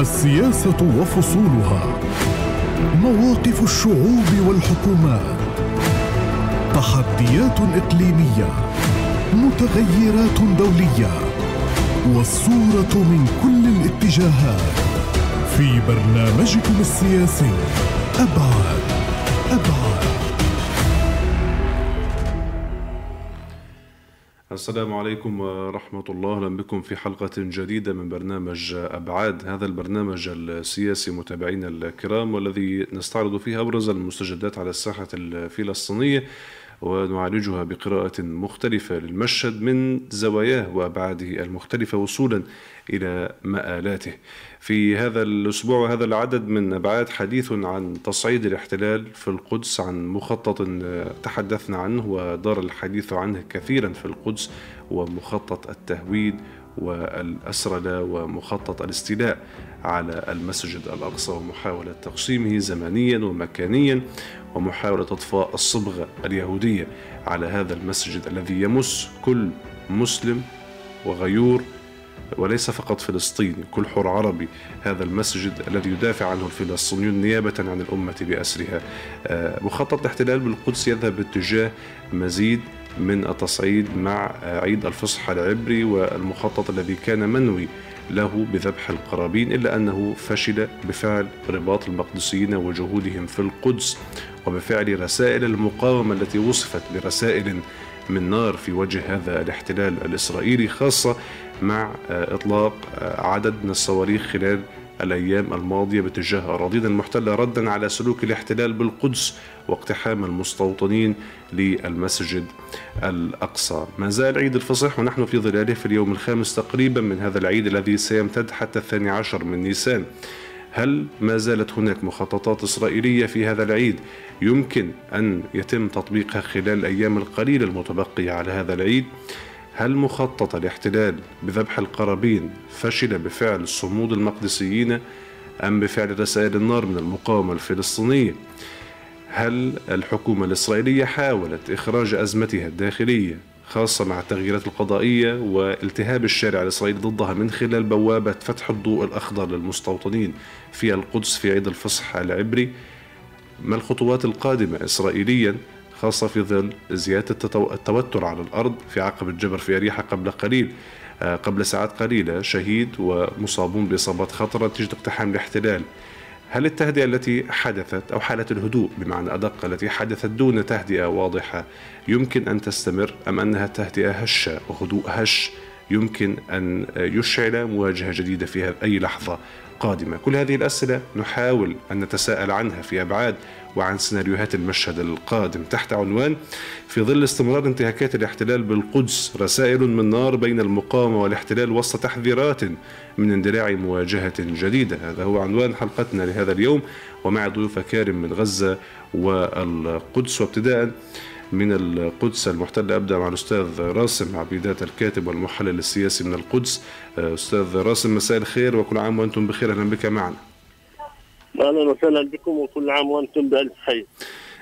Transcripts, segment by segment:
السياسة وفصولها. مواقف الشعوب والحكومات. تحديات إقليمية. متغيرات دولية. والصورة من كل الاتجاهات. في برنامجكم السياسي. أبعاد. أبعاد. السلام عليكم ورحمة الله. أهلا بكم في حلقة جديدة من برنامج أبعاد. هذا البرنامج السياسي متابعينا الكرام والذي نستعرض فيه أبرز المستجدات على الساحة الفلسطينية ونعالجها بقراءة مختلفة للمشهد من زواياه وأبعاده المختلفة وصولا إلى مآلاته. في هذا الأسبوع وهذا العدد من أبعاد حديث عن تصعيد الاحتلال في القدس عن مخطط تحدثنا عنه ودار الحديث عنه كثيرا في القدس ومخطط التهويد والأسرلة ومخطط الاستيلاء على المسجد الأقصى ومحاولة تقسيمه زمنيا ومكانيا ومحاولة إطفاء الصبغة اليهودية على هذا المسجد الذي يمس كل مسلم وغيور وليس فقط فلسطيني كل حر عربي هذا المسجد الذي يدافع عنه الفلسطينيون نيابة عن الأمة بأسرها. مخطط الاحتلال بالقدس يذهب باتجاه مزيد من التصعيد مع عيد الفصح العبري والمخطط الذي كان منوي له بذبح القرابين إلا أنه فشل بفعل رباط المقدسيين وجهودهم في القدس وبفعل رسائل المقاومة التي وصفت برسائل من نار في وجه هذا الاحتلال الإسرائيلي خاصة مع إطلاق عدد من الصواريخ خلال الأيام الماضية باتجاه أراضينا المحتلة ردا على سلوك الاحتلال بالقدس واقتحام المستوطنين للمسجد الأقصى. ما زال عيد الفصح ونحن في ظلاله في اليوم الخامس تقريبا من هذا العيد الذي سيمتد حتى الثاني عشر من نيسان. هل ما زالت هناك مخططات إسرائيلية في هذا العيد يمكن أن يتم تطبيقها خلال الأيام القليلة المتبقية على هذا العيد؟ هل مخطط الاحتلال بذبح القرابين فشل بفعل صمود المقدسيين أم بفعل رسائل النار من المقاومة الفلسطينية؟ هل الحكومة الإسرائيلية حاولت إخراج أزمتها الداخلية خاصة مع التغييرات القضائية والتهاب الشارع الإسرائيلي ضدها من خلال بوابة فتح الضوء الأخضر للمستوطنين في القدس في عيد الفصح العبري. ما الخطوات القادمة إسرائيليا؟ خاصة في ظل زيادة التوتر على الأرض في عقبة جبر في أريحة قبل قليل قبل ساعات قليلة شهيد ومصابون بإصابات خطرة نتيجة اقتحام الاحتلال. هل التهدئة التي حدثت أو حالة الهدوء بمعنى أدق التي حدثت دون تهدئة واضحة يمكن أن تستمر أم أنها تهدئة هشة وهدوء هش يمكن أن يشعل مواجهة جديدة في أي لحظة قادمة؟ كل هذه الأسئلة نحاول أن نتساءل عنها في أبعاد وعن سيناريوهات المشهد القادم. تحت عنوان في ظل استمرار انتهاكات الاحتلال بالقدس رسائل من نار بين المقاومة والاحتلال وسط تحذيرات من اندلاع مواجهة جديدة. هذا هو عنوان حلقتنا لهذا اليوم. ومع ضيوف كارم من غزة والقدس وابتداء من القدس المحتلة أبدأ مع الأستاذ راسم عبيدات الكاتب والمحلل السياسي من القدس. أستاذ راسم مساء الخير وكل عام وأنتم بخير. أهلا بك معنا. أهلا وسهلا بكم وكل عام وأنتم بألف خير.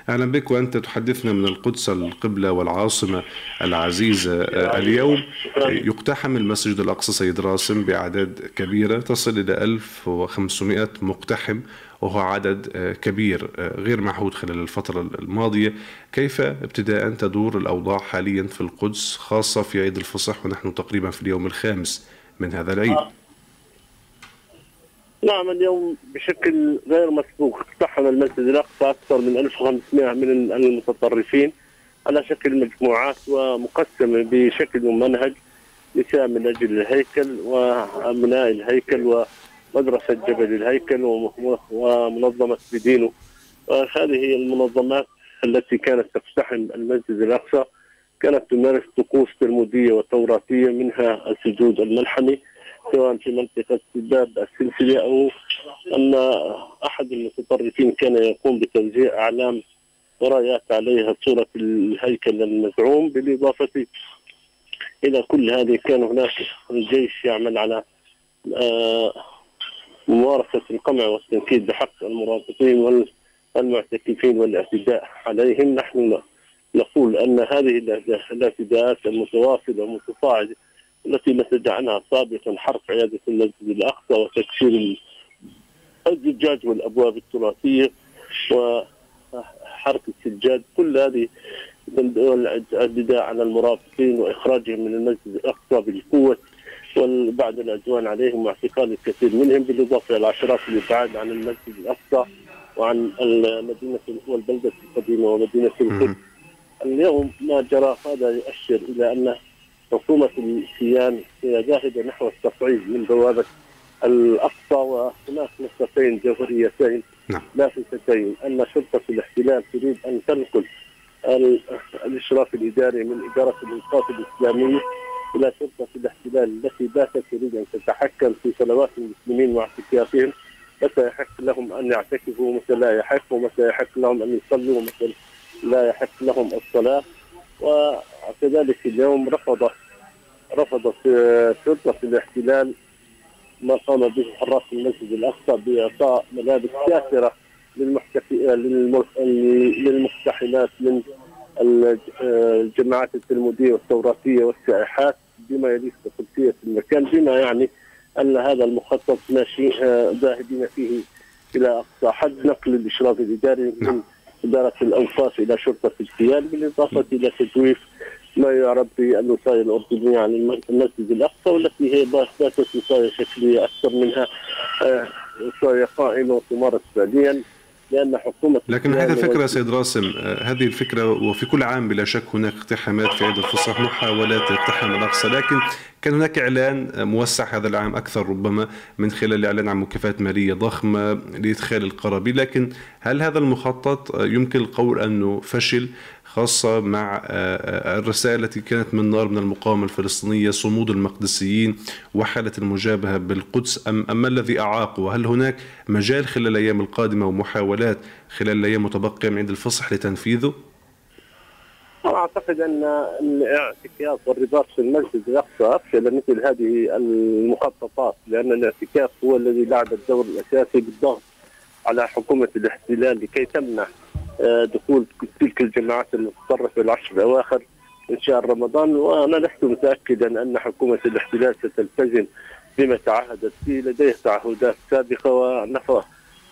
أهلا بك وأنت تحدثنا من القدس القبلة والعاصمة العزيزه اليوم. يقتحم المسجد الأقصى سيد راسم باعداد كبيرة تصل إلى 1500 مقتحم وهو عدد كبير غير معهود خلال الفترة الماضية. كيف ابتداء تدور الأوضاع حاليا في القدس خاصة في عيد الفصح ونحن تقريبا في اليوم الخامس من هذا العيد؟ نعم اليوم بشكل غير مسبوق اقتحم المسجد الأقصى أكثر من 1500 من المتطرفين على شكل مجموعات ومقسمة بشكل ومنهج نساء من أجل الهيكل وأبناء الهيكل ومدرسة جبل الهيكل ومنظمة بدينه هذه المنظمات التي كانت تقتحم المسجد الأقصى. كانت تمارس طقوس تلمودية وتوراتية منها السجود الملحمي. سواء في منطقة باب السلسلة أو أن أحد المتطرفين كان يقوم بتوزيع أعلام ورايات عليها صورة الهيكل المزعوم بالإضافة إلى كل هذه. كان هناك الجيش يعمل على ممارسة القمع والتنكيل بحق المرابطين والمعتكفين والاعتداء عليهم. نحن نقول أن هذه الاعتداءات المتواصلة والمتصاعدة التي نتج عنها سابقا حرق عيادة المسجد الأقصى وتكسير الزجاج والأبواب التراثية وحرق السجاد كل هذه النداء على المرافقين وإخراجهم من المسجد الأقصى بالقوة وبعد العدوان عليهم واعتقال الكثير منهم بالإضافة إلى العشرات اللي بعد عن المسجد الأقصى وعن المدينة والبلدة القديمة ومدينة القدس. اليوم ما جرى هذا يؤشر إلى أن حكومة الكيان هي ذاهبه نحو التصعيد من بوابة الأقصى وهناك نقطتين جوهريتين نعم. لافتتين أن شرطة الاحتلال تريد أن تنقل الإشراف الإداري من إدارة الاوقاف الاسلاميه إلى شرطة الاحتلال التي باتت تريد أن تتحكم في صلوات المسلمين واعتكافهم متى يحق لهم أن يعتكفوا ومتى لا يحق ومتى يحق لهم أن يصلوا ومتى لا يحق لهم الصلاة وكذلك اليوم رفضت رفضت شرطه الاحتلال ما قام به حراس المسجد الأقصى بإعطاء ملابس كافرة للمقتحمات من الجماعات التلمودية والتوراتيه والسائحات بما يليق بقدسيه المكان بما يعني أن هذا المخطط ماشي آه، ذاهبين فيه إلى أقصى حد نقل الإشراف الإداري من إدارة الأوقاف إلى شرطة الكيان بالإضافة إلى تجويف ما يعرف بالوصايا الأردنية عن المسجد الأقصى والتي هي باتت وصايا شكلية أكثر منها آه، وصايا قائمه وتمارس فعليا لأن حكومة لكن هذه الفكرة سيد راسم آه، هذه الفكرة وفي كل عام بلا شك هناك اقتحامات في عيد الفصح محاولات اقتحام الأقصى لكن كان هناك إعلان موسع هذا العام أكثر ربما من خلال الاعلان عن مكافآت مالية ضخمة لإدخال القرابين لكن هل هذا المخطط يمكن القول أنه فشل؟ خاصة مع آه، آه، الرسائل التي كانت من نار من المقاومة الفلسطينية صمود المقدسيين وحالة المجابهة بالقدس أم, أم ما الذي أعاق وهل هناك مجال خلال الأيام القادمة ومحاولات خلال الأيام المتبقية من عند الفصح لتنفيذه؟ أعتقد أن الاعتكاف والرباط في المسجد الأقصى افشل مثل هذه المخططات لأن الاعتكاف هو الذي لعب الدور الأساسي بالضغط على حكومة الاحتلال لكي تمنع دخول تلك الجماعات المتطرفة العشر الأواخر من شهر رمضان. وأنا لست متاكدا أن حكومة الاحتلال ستلتزم بما تعهدت به لديه تعهدات سابقة ونفى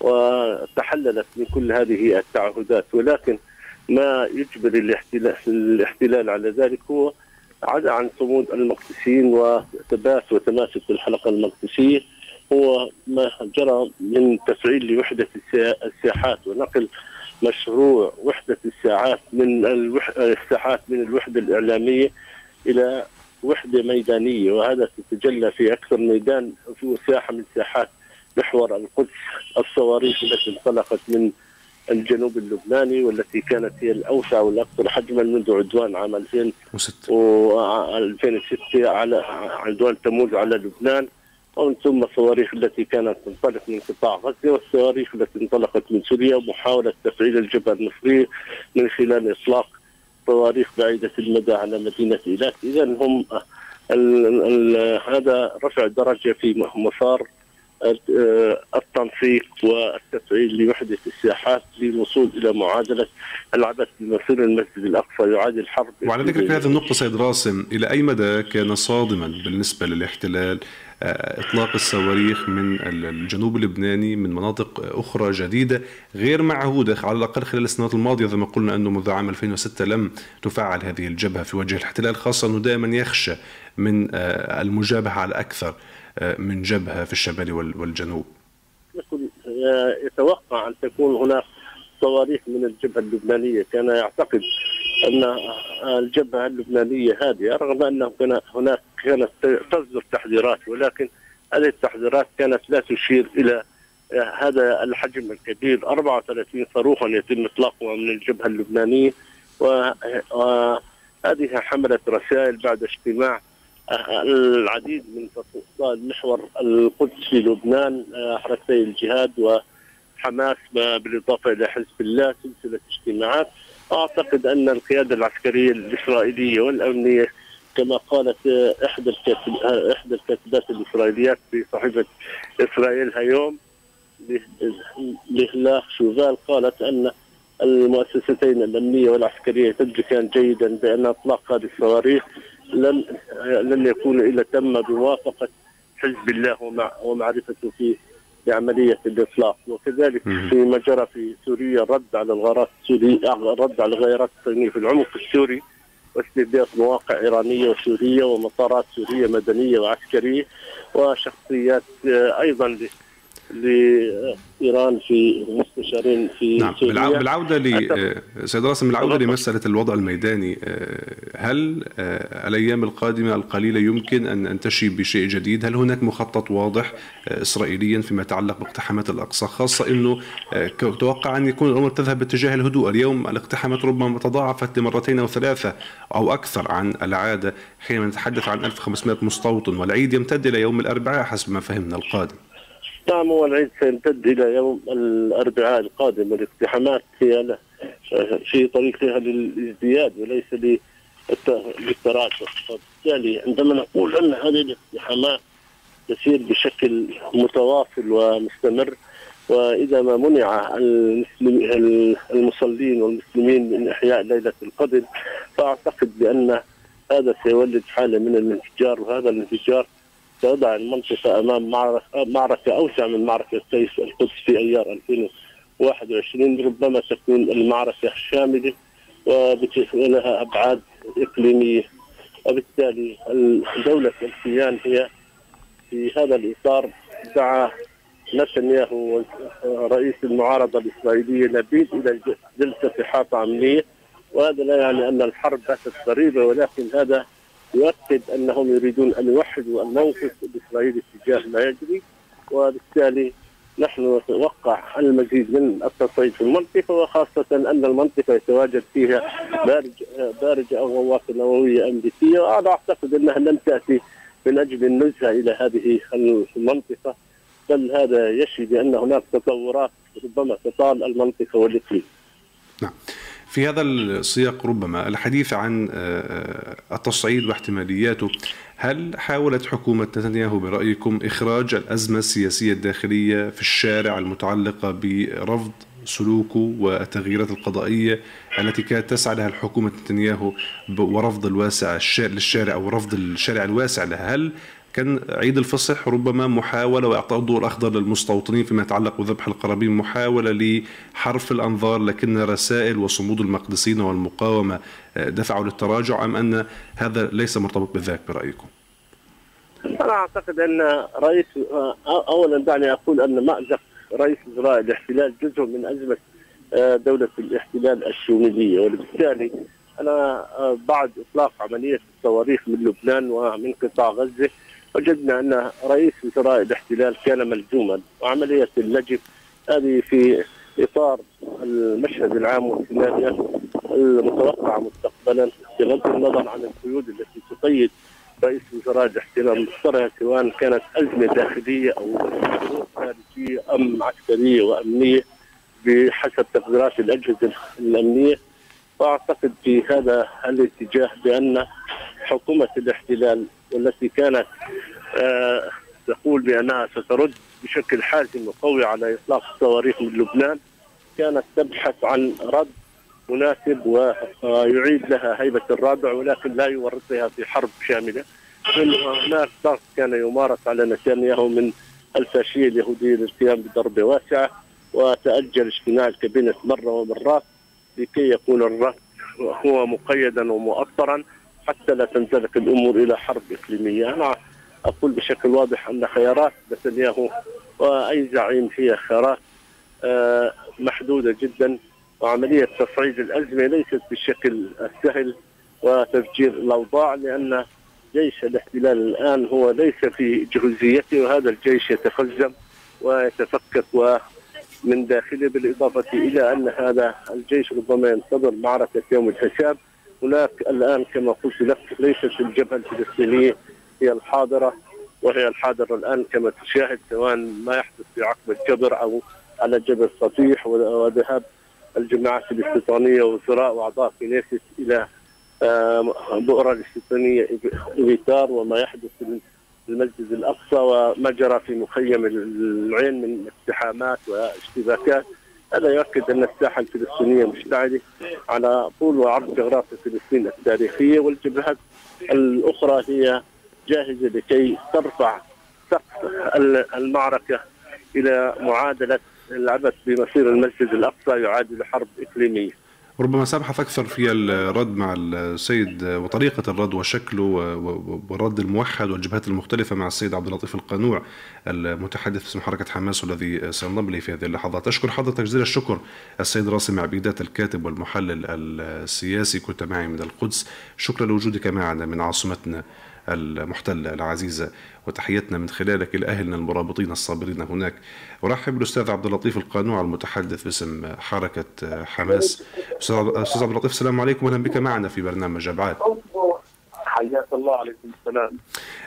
وتحللت من كل هذه التعهدات. ولكن ما يجبر الاحتلال, الاحتلال على ذلك هو عدا عن صمود المقدسيين وثبات وتماسك الحلقة المقدسية. هو ما جرى من تفعيل لوحدة الساحات ونقل مشروع وحدة الساعات من الوح... الساحات من الوحدة الإعلامية إلى وحدة ميدانية وهذا تتجلى في أكثر ميدان في ساحة من ساحات محور القدس. الصواريخ التي انطلقت من الجنوب اللبناني والتي كانت هي الأوسع والأكثر حجما منذ عدوان عام 2006 و 2006 على عدوان تموز على لبنان. ومن ثم الصواريخ التي كانت تنطلق من قطاع غزة والصواريخ التي انطلقت من سوريا ومحاولة تفعيل الجبهة المصرية من خلال إطلاق صواريخ بعيدة المدى على مدينة إيلات، اذا هم ال ال هذا رفع درجه في مسار التنسيق والتفعيل لوحدة الساحات للوصول إلى معادلة العبث بمصير المسجد الأقصى يعادل حرب وعلى ذكر هذه النقطة سيد راسم إلى أي مدى كان صادما بالنسبة للاحتلال إطلاق الصواريخ من الجنوب اللبناني من مناطق أخرى جديدة غير معهودة على الأقل خلال السنوات الماضية زي ما قلنا أنه منذ عام 2006 لم تفعل هذه الجبهة في وجه الاحتلال خاصة أنه دائما يخشى من آه، المجابهة على أكثر آه، من جبهة في الشمال والجنوب. يتوقع أن تكون هناك صواريخ من الجبهة اللبنانية. كان يعتقد أن الجبهة اللبنانية هادئه رغم انه كان هناك كانت تصدر تحذيرات ولكن هذه التحذيرات كانت لا تشير إلى هذا الحجم الكبير. 34 صاروخا يتم إطلاقها من الجبهة اللبنانية وهذه حملت رسائل بعد اجتماع العديد من فصائل محور القدس في لبنان حركتي الجهاد وحماس بالإضافة إلى حزب الله سلسلة اجتماعات. أعتقد أن القيادة العسكرية الإسرائيلية والأمنية كما قالت إحدى الكاتب إحدى الكاتبات الإسرائيليات في صحيفة إسرائيل هيوم لهلاخ شوفال قالت أن المؤسستين الأمنية والعسكرية تدركان جيدا بأن إطلاق هذه الصواريخ لن لن يكون إلا تم بموافقه حزب الله ومع ومعرفته في لعمليه الإطلاق. وكذلك فيما جرى في سوريا الرد على الغارات السورية الرد على الغيرات الصينية في العمق السوري واستهداف مواقع إيرانية وسورية ومطارات سورية مدنية وعسكرية وشخصيات أيضا لإيران في مستشارين في نعم سوريا بالعودة ل سيد راسم بالعودة لمسألة الوضع الميداني هل الأيام القادمة القليلة يمكن ان ننتشي بشيء جديد؟ هل هناك مخطط واضح اسرائيليا فيما يتعلق باقتحامات الأقصى خاصة إنه توقع أن يكون الأمور تذهب باتجاه الهدوء، اليوم الاقتحامات ربما تضاعفت لمرتين أو ثلاثة أو أكثر عن العادة حينما نتحدث عن 1500 مستوطن والعيد يمتد إلى يوم الأربعاء حسب ما فهمنا القادم. نعم هو العيد سيمتد إلى يوم الأربعاء القادم. والاقتحامات هي في طريقها للازدياد وليس للتراجع وبالتالي عندما نقول أن هذه الاقتحامات تسير بشكل متواصل ومستمر وإذا ما منع المصلين والمسلمين من إحياء ليلة القدر فأعتقد بأن هذا سيولد حالة من الانفجار وهذا الانفجار تضع المنطقة أمام معركة أوسع من معركة سيف القدس في أيار 2021 ربما تكون المعركة شاملة ولها أبعاد إقليمية. وبالتالي دولة الكيان هي في هذا الإطار دعا نتنياهو رئيس المعارضة الإسرائيلية نبيل إلى جلسة إحاطة أمنية وهذا لا يعني أن الحرب باتت قريبة ولكن هذا يؤكد أنهم يريدون أن يوحدوا الموقف الاسرائيلي تجاه ما يجري وبالتالي نحن نتوقع المزيد من التصعيد في المنطقة وخاصة أن المنطقة يتواجد فيها بارج بارجه أو غواصه نوويه امريكيه وأنا أعتقد أنها لم تأتي من أجل النزهة إلى هذه المنطقة بل هذا يشي بان هناك تطورات ربما تطال المنطقة والإقليم. نعم. في هذا السياق ربما الحديث عن التصعيد واحتمالياته. هل حاولت حكومة نتنياهو برأيكم إخراج الأزمة السياسية الداخلية في الشارع المتعلقة برفض سلوكه والتغييرات القضائية التي كانت تسعى لها الحكومة نتنياهو ورفض الواسع للشارع أو رفض الشارع الواسع لها؟ هل كان عيد الفصح ربما محاولة وإعطاء الضوء الأخضر للمستوطنين فيما يتعلق بذبح القرابين محاولة لحرف الأنظار لكن رسائل وصمود المقدسين والمقاومة دفعوا للتراجع أم أن هذا ليس مرتبط بذاك برأيكم؟ أنا أعتقد أن رئيس أولا دعني أقول أن مأزق رئيس وزراء الاحتلال جزء من أزمة دولة الاحتلال الشمولية وبالتالي أنا بعد إطلاق عملية الصواريخ من لبنان ومن قطاع غزة وجدنا أن رئيس وزراء الاحتلال كان ملزوما وعملية اللجب هذه في إطار المشهد العام والسيناريو المتوقع مستقبلا بغض النظر عن القيود التي تقيد رئيس وزراء الاحتلال مصدرها سواء كانت أزمة داخلية أو خارجية أم عسكرية وأمنية بحسب تقديرات الأجهزة الأمنية. وأعتقد في هذا الاتجاه بأن حكومة الاحتلال والتي كانت آه تقول بأنها سترد بشكل حازم وقوي على إطلاق الصواريخ من لبنان كانت تبحث عن رد مناسب ويعيد لها هيبة الرادع ولكن لا يورطها في حرب شاملة. هناك ضغط كان يمارس على نتنياهو من الفاشيه اليهوديه للقيام بضربه واسعة وتأجل اجتماع الكابينت مرة ومرات لكي يكون الرد هو مقيدا ومؤطرا حتى لا تنزلق الأمور إلى حرب إقليمية، أنا أقول بشكل واضح أن خيارات نتنياهو وأي زعيم هي خيارات محدودة جدا وعملية تصعيد الأزمة ليست بالشكل السهل وتفجير الأوضاع لأن جيش الاحتلال الآن هو ليس في جهوزيته وهذا الجيش يتخزم ويتفكك ومن داخله بالإضافة إلى أن هذا الجيش ربما ينتظر معركة يوم الحساب. هناك الآن كما قلت لك ليست الجبهة الفلسطينية هي الحاضرة وهي الحاضرة الآن كما تشاهد سواء ما يحدث في عقبه جبر أو على جبل سطيح وذهاب الجماعات الاستيطانية وزراء وأعضاء كنيست إلى بؤرة الاستيطانية ايتار وما يحدث في المسجد الأقصى وما جرى في مخيم العين من اقتحامات واشتباكات. هذا يؤكد أن الساحة الفلسطينية مشتعلة على طول وعرض جغرافيا فلسطين التاريخية والجبهات الأخرى هي جاهزة لكي ترفع سقف المعركة إلى معادلة العبث بمصير المسجد الأقصى يعادل حرب إقليمية. ربما سابحث أكثر في الرد مع السيد وطريقة الرد وشكله والرد الموحد والجبهات المختلفة مع السيد عبد اللطيف القانوع المتحدث باسم حركة حماس والذي سينضم لي في هذه اللحظات. أشكر حضرتك جزيل الشكر السيد راسم عبيدات الكاتب والمحلل السياسي كنت معي من القدس. شكرا لوجودك معنا من عاصمتنا المحتلة العزيزة وتحيتنا من خلالك لأهلنا المرابطين الصابرين هناك. أرحب بالأستاذ عبد اللطيف القانوع المتحدث باسم حركة حماس. أستاذ عبد اللطيف السلام عليكم. وأهلا بك معنا في برنامج أبعاد. حياك الله عليكم. السلام.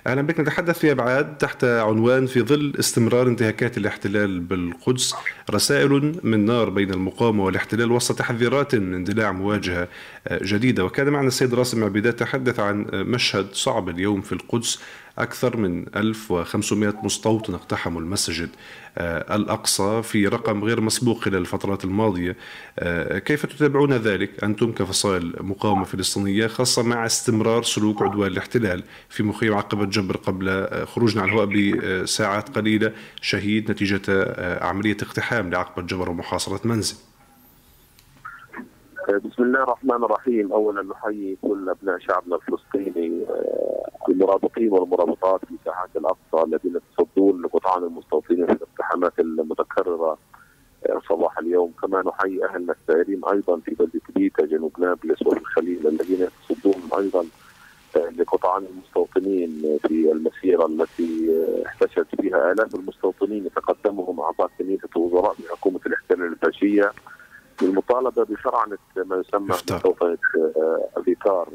أهلا بك. نتحدث في ابعاد تحت عنوان في ظل استمرار انتهاكات الاحتلال بالقدس رسائل من نار بين المقاومة والاحتلال وسط تحذيرات من اندلاع مواجهة جديدة. وكان معنا السيد راسم عبيدات تحدث عن مشهد صعب اليوم في القدس أكثر من 1500 مستوطن اقتحموا المسجد. آه، الأقصى في رقم غير مسبوق خلال الفترات الماضية. آه، كيف تتابعون ذلك؟ أنتم كفصائل مقاومة فلسطينية خاصة مع استمرار سلوك عدوان الاحتلال في مخيم عقبة جبر قبل آه، خروجنا على الهواء بساعات قليلة. شهيد نتيجة عملية اقتحام لعقبة جبر ومحاصرة منزل. بسم الله الرحمن الرحيم. اولا نحيي كل أبناء شعبنا الفلسطيني المرابطين والمرابطات في ساحات الأقصى الذين يتصدون لقطعان المستوطنين في الاقتحامات المتكررة آه، صباح اليوم. كما نحيي اهلنا السائرين أيضا في بلده بيتا جنوب نابلس وفي الخليل الذين يتصدون أيضا آه، لقطعان المستوطنين في المسيرة التي آه، احتشد فيها آلاف المستوطنين. يتقدمهم أعضاء كنيسة وزراء بحكومه الاحتلال الفاشيه للمطالبه بشرعنه ما يسمى مستوطنه افيكار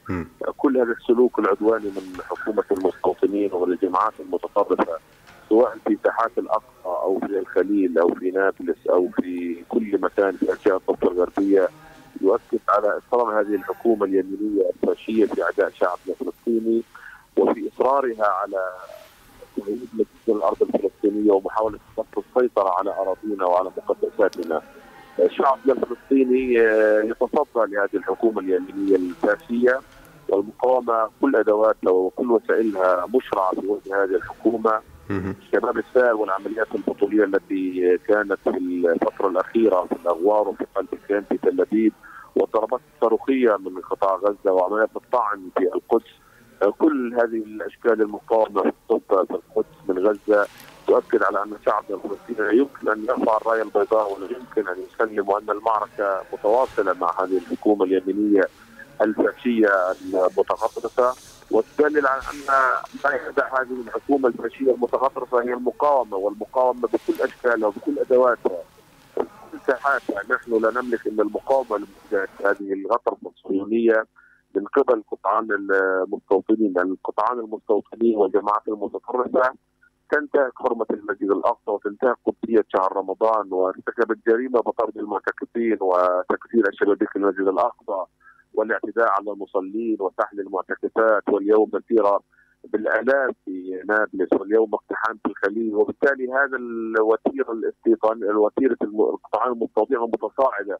كل هذا السلوك العدواني من حكومة المستوطنين والجماعات المتطرفة سواء في ساحات الأقصى أو في الخليل أو في نابلس أو في كل مكان في أشياء الضفة الغربية يؤكد على اصرار هذه الحكومة اليمينية الفاشية في أعداء شعبنا الفلسطيني وفي إصرارها على تهويد الأرض الفلسطينية ومحاولة السيطرة على أراضينا وعلى مقدساتنا. شعبنا الفلسطيني آه، يتصدى لهذه الحكومة اليمينية الفاشيه والمقاومة كل أدواتها وكل وسائلها مشرعه في وجه هذه الحكومة. شباب السائر والعمليات البطولية التي كانت في الفترة الأخيرة في الأغوار وفي قلب الكيان في تل أبيب والضربات الصاروخية من قطاع غزة وعمليات الطعن في القدس كل هذه الأشكال المقاومة في القدس من غزة تؤكد على أن شعبنا الفلسطيني يمكن أن يرفع الرايه البيضاء ولا يمكن أن يسلم وأن المعركة متواصلة مع هذه الحكومة اليمينية الفاشية المتغطرسة. وتدلل على أن ما يخدع هذه الحكومة الفاشية المتغطرسة هي المقاومة والمقاومة بكل أشكالها وبكل أدواتها. بكل ساحاتها. نحن لا نملك إلا المقاومة هذه الغطرسة الصهيونية من قبل قطعان المستوطنين. يعني القطعان المستوطنين والجماعات المتطرفه تنتهك حرمة المسجد الأقصى وتنتهك قدسية شهر رمضان وارتكبت جريمة بطرد المعتكفين وتكسير الشبابيك المسجد الأقصى والاعتداء على المصلين وسحل المعتكفات واليوم مسيرة بالآلاف في نابلس واليوم اقتحام في الخليل وبالتالي هذا الوتيره الاستيطان الوتيرة القطاعات المستوطنه المتصاعده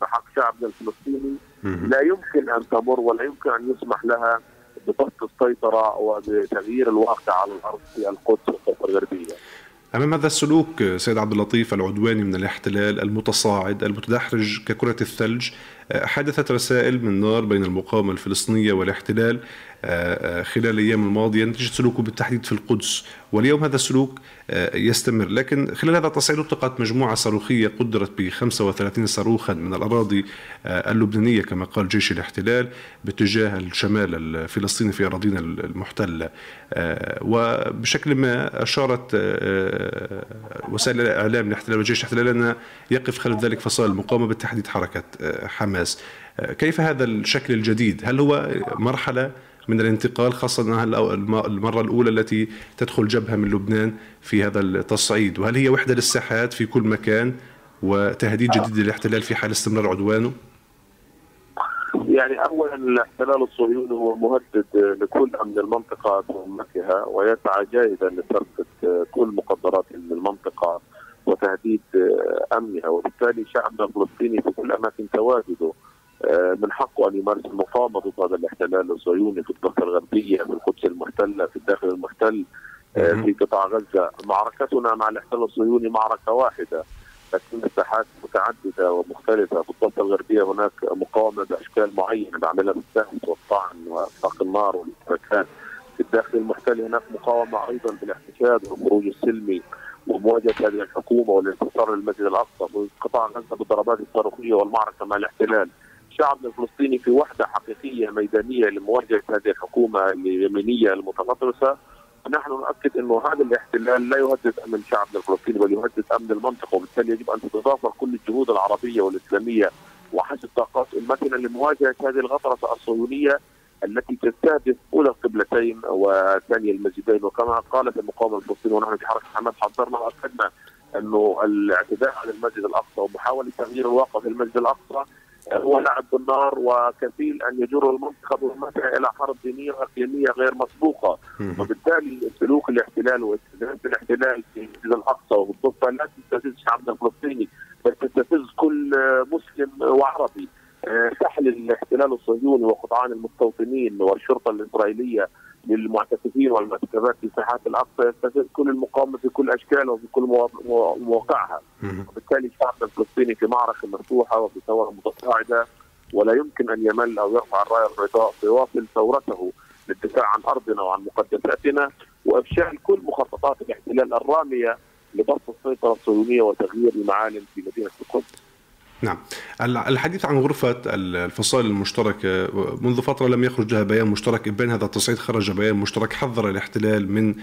بحق شعبنا الفلسطيني. لا يمكن أن تمر ولا يمكن أن يسمح لها بضبط السيطرة وبتغيير الواقع على الأرض في القدس والضفه الغربية. أمام هذا السلوك سيد عبد اللطيف العدواني من الاحتلال المتصاعد المتدحرج ككرة الثلج حدثت رسائل من نار بين المقاومة الفلسطينية والاحتلال خلال الأيام الماضيه نتيجه سلوكه بالتحديد في القدس واليوم هذا السلوك آه، يستمر. لكن خلال هذا التصعيد اطلقت مجموعة صاروخية قدرت ب 35 صاروخا من الأراضي اللبنانية كما قال جيش الاحتلال باتجاه الشمال الفلسطيني في أراضينا المحتلة. وبشكل ما أشارت وسائل الإعلام الاحتلال وجيش الاحتلال أن يقف خلف ذلك فصائل المقاومه بالتحديد حركة حماس. كيف هذا الشكل الجديد؟ هل هو مرحلة من الانتقال خاصة أنها المرة الأولى التي تدخل جبهة من لبنان في هذا التصعيد. وهل هي وحدة للساحات في كل مكان وتهديد جديد للاحتلال في حال استمرار عدوانه؟ يعني اولا الاحتلال الصهيوني هو مهدد لكل أمن المنطقة بامتها ويسعى جاهدا لسرقة كل مقدرات المنطقة وتهديد أمنها وبالتالي شعبنا الفلسطيني في كل أماكن تواجده. آه، من حقه أن يمارس المقاومه ضد هذا الاحتلال الصهيوني في الضفة الغربية في القدس المحتلة في الداخل المحتل في قطاع غزة. معركتنا مع الاحتلال الصهيوني معركة واحدة لكن مساحات متعددة ومختلفة. في الضفة الغربية هناك مقاومة بأشكال معينة بعملها بالسهم والطعن واطلاق النار والاشتباكات في الداخل المحتل هناك مقاومة أيضا بالاحتشاد والخروج السلمي ومواجهة هذه الحكومة والانتصار للمسجد الأقصى. وقطاع غزة بالضربات الصاروخية والمعركة مع الاحتلال. شعبنا الفلسطيني في وحدة حقيقية ميدانية لمواجهة هذه الحكومة اليمينية المتغطرسة نحن نؤكد إنه هذا الاحتلال لا يهدد أمن شعبنا الفلسطيني بل يهدد أمن المنطقة وبالتالي يجب أن تتضافر كل الجهود العربية والإسلامية وحشد الطاقات المتنه لمواجهة هذه الغطرسة الصهيونية التي تستهدف أولى القبلتين وثاني المسجدين. وكما قالت المقاومة الفلسطينية ونحن في حركة حماس حذرنا وأكدنا أنه الاعتداء على المسجد الأقصى ومحاولة تغيير الواقع في المسجد الأقصى هو لعب بالنار وكفيل أن يجر المنطقة برمتها إلى حرب دينية واقليميه غير مسبوقة. وبالتالي سلوك الاحتلال واستخدام الاحتلال في المسجد الأقصى والضفة لا تستفز شعبنا الفلسطيني بل تستفز كل مسلم وعربي. سحل الاحتلال الصهيوني وقطعان المستوطنين والشرطة الإسرائيلية للمعتكفين والمعتكفات في ساحات الأقصى يستفز كل المقاومة في كل أشكالها وفي كل مواقعها وبالتالي شعبنا الفلسطيني في معركة مفتوحه وفي ثورة متصاعده ولا يمكن أن يمل أو يرفع الرايه البيضاء سيواصل ثورته للدفاع عن أرضنا وعن مقدساتنا وافشال كل مخططات الاحتلال الرامية لضبط السيطرة الصهيونية وتغيير المعالم في مدينة القدس. نعم. الحديث عن غرفة الفصائل المشتركة منذ فترة لم يخرج لها بيان مشترك بين هذا التصعيد خرج بيان مشترك حذر الاحتلال من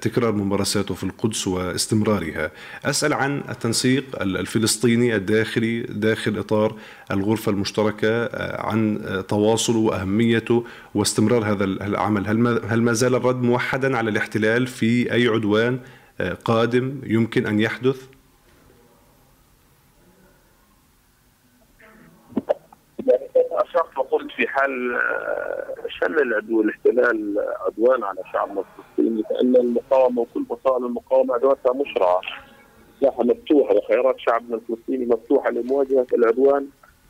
تكرار ممارساته في القدس واستمرارها. أسأل عن التنسيق الفلسطيني الداخلي داخل إطار الغرفة المشتركة عن تواصله وأهميته واستمرار هذا العمل. هل ما زال الرد موحدا على الاحتلال في أي عدوان قادم يمكن أن يحدث؟ وقلت في حال شن العدو الاحتلال عدوان على شعبنا الفلسطيني فان المقاومة وكل وسائل المقاومة ادواتها مشرعة. مساحه مفتوحه وخيارات شعبنا الفلسطيني مفتوحة لمواجهة العدوان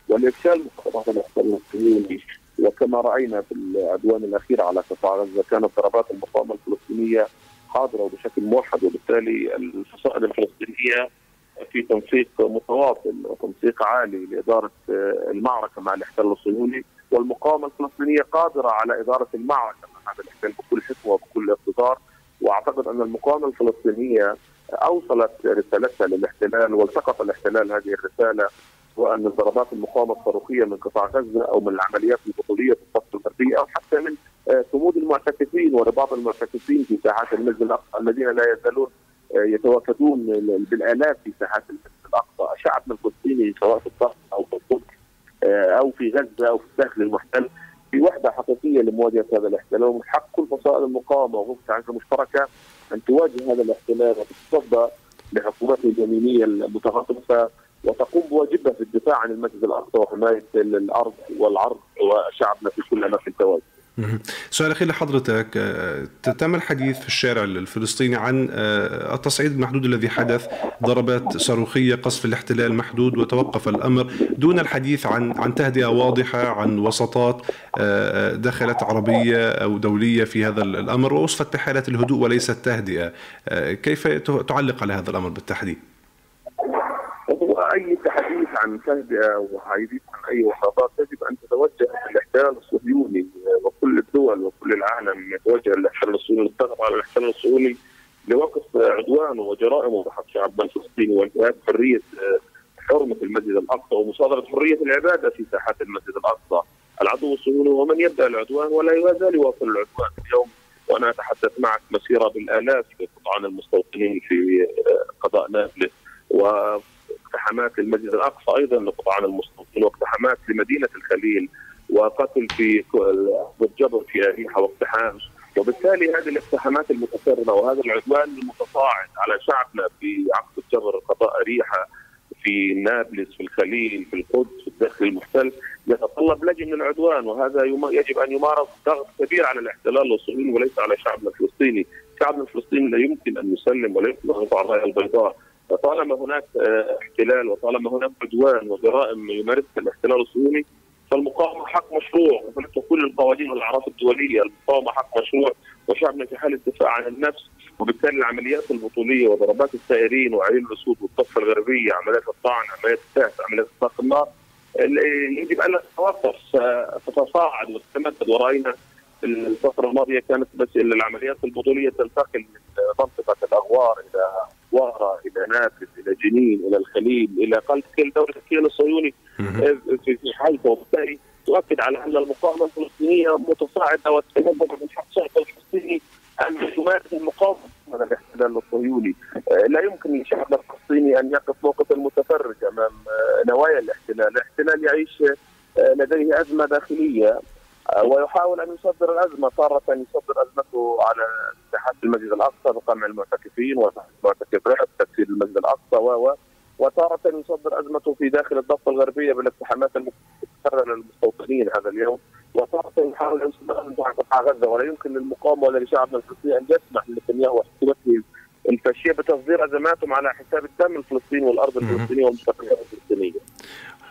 والافشال مخططات الاحتلال الصهيوني وكما رأينا في العدوان الأخير على قطاع غزة كانت ضربات المقاومة الفلسطينية حاضرة وبشكل موحد وبالتالي الفصائل الفلسطينية في تنسيق متواصل وتنسيق عالي لإدارة المعركة مع الاحتلال الصهيوني والمقاومة الفلسطينية قادرة على إدارة المعركة مع هذا الاحتلال بكل حكمة وبكل اقتدار. وأعتقد أن المقاومة الفلسطينية أوصلت رسالتها للاحتلال والتقط الاحتلال هذه الرسالة سواء من ضربات المقاومة الصاروخية من قطاع غزة أو من العمليات البطولية في الضفه الغربيه أو حتى من صمود المعتكفين ورباط المعتكفين في ساحات المسجد الأقصى الذين لا يزالون يتواجدون بالآلاف في ساحات المسجد الأقصى، شعبنا الفلسطيني سواء في الضفه أو في القدس أو في غزة أو في الداخل المحتل في وحدة حقيقية لمواجهة هذا الاحتلال ومن حق كل فصائل المقاومة العنف المشتركة أن تواجه هذا الاحتلال وتتصدى لحكومته اليمينية المتغطرسة وتقوم بواجبها في الدفاع عن المسجد الأقصى وحماية الأرض والعرض وشعبنا في كل أماكن التواجد. سؤال أخير لحضرتك تم الحديث في الشارع الفلسطيني عن التصعيد المحدود الذي حدث ضربات صاروخية قصف الاحتلال محدود وتوقف الأمر. دون الحديث عن عن تهدئة واضحة عن وسطات دخلت عربية أو دولية في هذا الأمر ووصفت بحاله الهدوء وليس التهدئه كيف تعلق على هذا الأمر بالتحديد؟ عن تهدئه وحديث عن أي وساطات يجب أن تتوجه الاحتلال الصهيوني وكل الدول وكل العالم يتوجه للاحتلال الصهيوني للضغط على الاحتلال الصهيوني لوقف عدوانه وجرائمه بحق شعبنا الفلسطيني وانتهاك حرية حرمة المسجد الأقصى ومصادرة حرية العبادة في ساحات المسجد الأقصى. العدو الصهيوني هو من يبدأ العدوان ولا يزال يواصل العدوان اليوم وأنا أتحدث معك مسيرة بالآلاف لقطعان المستوطنين في قضاء نابلس و اقتحامات للمسجد الأقصى أيضا لقطعان المستوطنين واقتحامات لمدينة الخليل وقتل في بالجبر في أريحة واقتحام. وبالتالي هذه الاقتحامات المتكررة وهذا العدوان المتصاعد على شعبنا في عقد الجبر قضاء أريحة في نابلس في الخليل في القدس في الداخل المحتل يتطلب لجنة العدوان. وهذا يجب أن يمارس ضغط كبير على الاحتلال الصهيوني وليس على شعبنا الفلسطيني، شعبنا الفلسطيني لا يمكن أن يسلم ولا يمكن ان يرفع الرايه البيضاء. طالما هناك احتلال وطالما هناك عدوان وجرائم يمارسها الاحتلال الصهيوني فالمقاومة حق مشروع. وفق كل القوانين والأعراف الدولية، المقاومة حق مشروع. وشعبنا في حاله دفاع عن النفس وبالتالي العمليات البطولية وضربات السائرين وعين الأسود والضفه الغربية عمليات الطعن عمليات السهل عمليات اطلاق النار يجب أن تتوقف تتصاعد وتتمدد ورأينا الفترة الماضية كانت بس العمليات البطولية تنتقل من منطقة الأغوار إلى وارة إلى نابلس إلى جنين إلى الخليل إلى قلب كل دولة الكيان الصهيوني في حيفا وبالتالي تؤكد على أن المقاومة الفلسطينية متصاعدة وتتمدد من حق الشعب الفلسطيني أن يمارس المقاومة من الاحتلال الصهيوني. لا يمكن للشعب الفلسطيني أن يقف موقف المتفرج أمام نوايا الاحتلال. الاحتلال يعيش لديه أزمة داخلية. ويحاول أن يصدر الأزمة تاره يصدر أزمته على ساحات المسجد الأقصى بقمع المعتكفين والمعتكفات تكسير المسجد الأقصى و وتارة يصدر أزمته في داخل الضفة الغربية بالاقتحامات المتكررة للمستوطنين هذا اليوم وتارة يحاول أن يصدر قطاع غزة ولا يمكن للمقاومة ولا لشعبنا الفلسطيني أن يسمح لنتنياهو وحكومته الفاشية بتصدير أزماتهم على حساب الدم الفلسطيني والأرض الفلسطينية والمستقبل الفلسطينيه.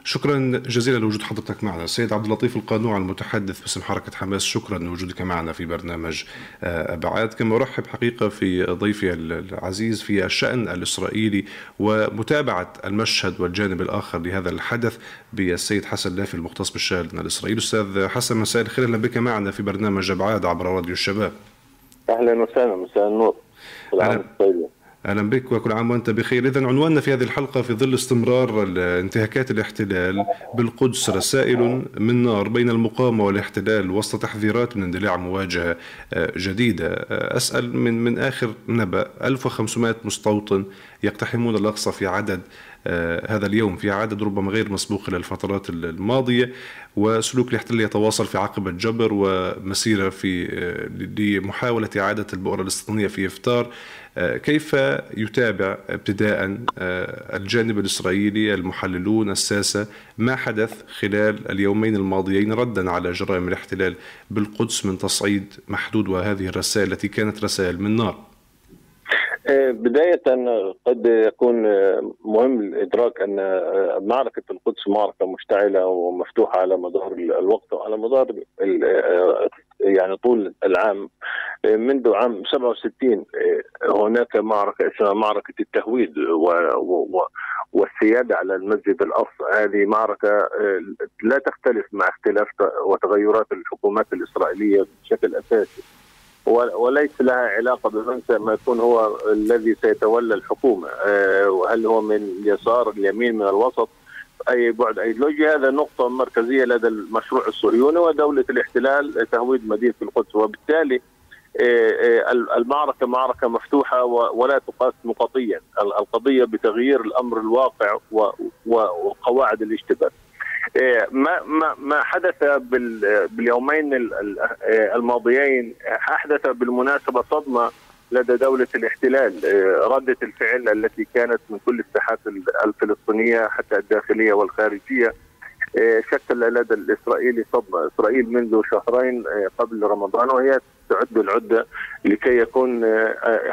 شكرا جزيلا لوجود حضرتك معنا. السيد عبد اللطيف القانوع المتحدث باسم حركة حماس شكرا لوجودك معنا في برنامج أبعاد. كما أرحب حقيقة في ضيفي العزيز في الشأن الإسرائيلي ومتابعة المشهد والجانب الآخر لهذا الحدث بالسيد حسن لافي المختص بالشأن الإسرائيلي. أستاذ حسن مساء الخير. أهلا بك معنا في برنامج أبعاد عبر راديو الشباب. أهلا وسهلا مساء النور. أهلا بك وكل عام وأنت بخير. اذا عنواننا في هذه الحلقة في ظل استمرار انتهاكات الاحتلال بالقدس رسائل من نار بين المقاومة والاحتلال وسط تحذيرات من اندلاع مواجهة جديدة. أسأل من من آخر نبأ 1500 مستوطن يقتحمون الأقصى في عدد هذا اليوم في عدد ربما غير مسبوق خلال الفترات الماضية. وسلوك الاحتلال يتواصل في عقبة جبر ومسيرة في لمحاولة إعادة البؤرة الاستيطانيه في إفطار. كيف يتابع ابتداء الجانب الإسرائيلي المحللون الساسه ما حدث خلال اليومين الماضيين ردا على جرائم الاحتلال بالقدس من تصعيد محدود وهذه الرسائل التي كانت رسائل من نار. بداية قد يكون مهم الإدراك أن معركة القدس معركة مشتعلة ومفتوحة على مدار الوقت وعلى مدار يعني طول العام منذ عام 67 هناك معركة اسمها معركة التهويد والسيادة على المسجد الأقصى. هذه معركة لا تختلف مع اختلاف وتغيرات الحكومات الإسرائيلية بشكل أساسي وليس لها علاقة بمن ما يكون هو الذي سيتولى الحكومة. وهل هو من اليسار اليمين من الوسط؟ أي بعد أيديولوجي هذا نقطة مركزية لدى المشروع الصهيوني ودولة الاحتلال تهويد مدينة القدس. وبالتالي المعركة معركة مفتوحة ولا تقاس نقطيا القضية بتغيير الأمر الواقع وقواعد الاشتباك. ما ما ما حدث باليومين الماضيين أحدث بالمناسبة صدمة لدى دولة الاحتلال. رده الفعل التي كانت من كل الساحات الفلسطينية حتى الداخلية والخارجية. شكل لدى الإسرائيلي صدمه، إسرائيل منذ شهرين قبل رمضان وهي تعد العدة لكي يكون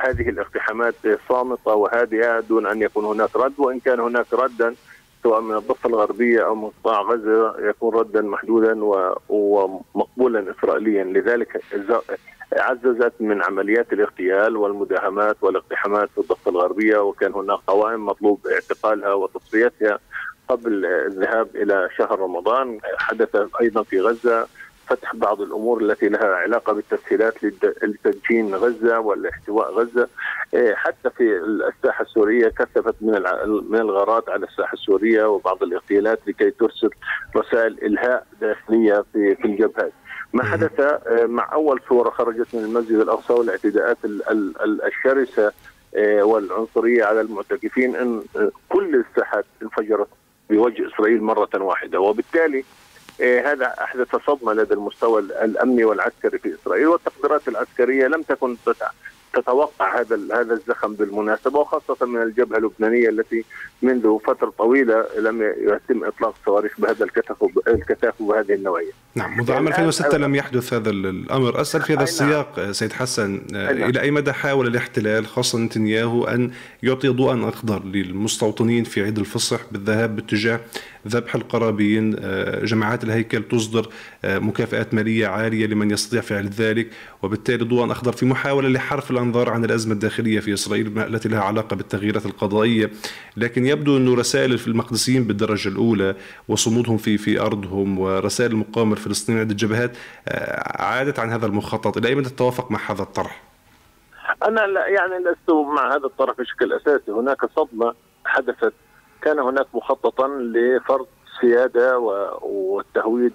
هذه الاقتحامات صامتة وهادئه دون أن يكون هناك رد وإن كان هناك ردا سواء من الضفة الغربية أو من قطاع غزة يكون ردا محدودا ومقبولا إسرائيليا. لذلك عززت من عمليات الاغتيال والمداهمات والاقتحامات في الضفة الغربية وكان هناك قوائم مطلوب اعتقالها وتصفيتها قبل الذهاب إلى شهر رمضان حدث أيضا في غزة فتح بعض الأمور التي لها علاقة بالتسهيلات لتدشين غزة والاحتواء غزة حتى في الساحة السورية كثفت من من الغارات على الساحة السورية وبعض الاغتيالات لكي ترسل رسائل إلهاء داخلية في في الجبهات. ما حدث مع أول صورة خرجت من المسجد الأقصى والاعتداءات الشرسة والعنصرية على المعتكفين إن كل الساحات انفجرت بوجه إسرائيل مرة واحدة. وبالتالي هذا أحدث صدمة لدى المستوى الأمني والعسكري في إسرائيل والتقديرات العسكرية لم تكن تتوقع هذا هذا الزخم بالمناسبة وخاصة من الجبهة اللبنانية التي منذ فترة طويلة لم يتم إطلاق صواريخ بهذا الكثافه الكثافة وبهذه النوعيه. نعم منذ عام 2006 لم يحدث هذا الأمر، أسأل في هذا السياق نعم. سيد حسن نعم. إلى أي مدى حاول الاحتلال خاصة نتنياهو أن يعطي ضوءا اخضر للمستوطنين في عيد الفصح بالذهاب باتجاه ذبح القرابين جماعات الهيكل تصدر مكافآت مالية عالية لمن يستطيع فعل ذلك. وبالتالي ضوءا أخضر في محاولة لحرف الأنظار عن الأزمة الداخلية في إسرائيل التي لها علاقة بالتغييرات القضائية. لكن يبدو انه رسائل المقدسيين بالدرجة الأولى وصمودهم في في أرضهم ورسائل المقاومة الفلسطينيه عند الجبهات عادت عن هذا المخطط. إلى أي مدى تتوافق مع هذا الطرح؟ أنا لا يعني لست مع هذا الطرح بشكل أساسي. هناك صدمة حدثت كان هناك مخططا لفرض سيادة والتهويد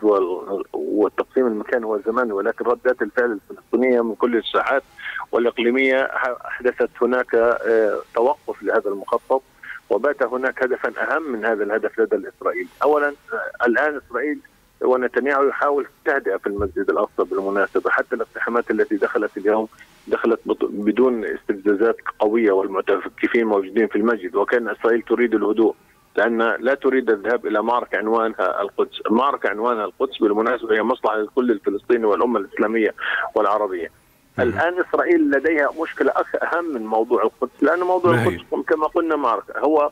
والتقسيم المكان والزمان ولكن ردات الفعل الفلسطينية من كل الساحات والإقليمية أحدثت هناك آه، توقف لهذا المخطط وبات هناك هدفا أهم من هذا الهدف لدى الاسرائيلي، اولا آه، الآن إسرائيل ونتنياهو يحاول التهدئة في المسجد الأقصى بالمناسبة حتى الاقتحامات التي دخلت اليوم دخلت بدون استفزازات قوية والمتفكفين موجودين في المسجد وكان إسرائيل تريد الهدوء لأن لا تريد الذهاب إلى معركة عنوانها القدس، معركة عنوانها القدس بالمناسبة هي مصلحة لكل الفلسطيني والأمة الإسلامية والعربية. الآن إسرائيل لديها مشكلة أهم من موضوع القدس لأن موضوع القدس كما قلنا معركة هو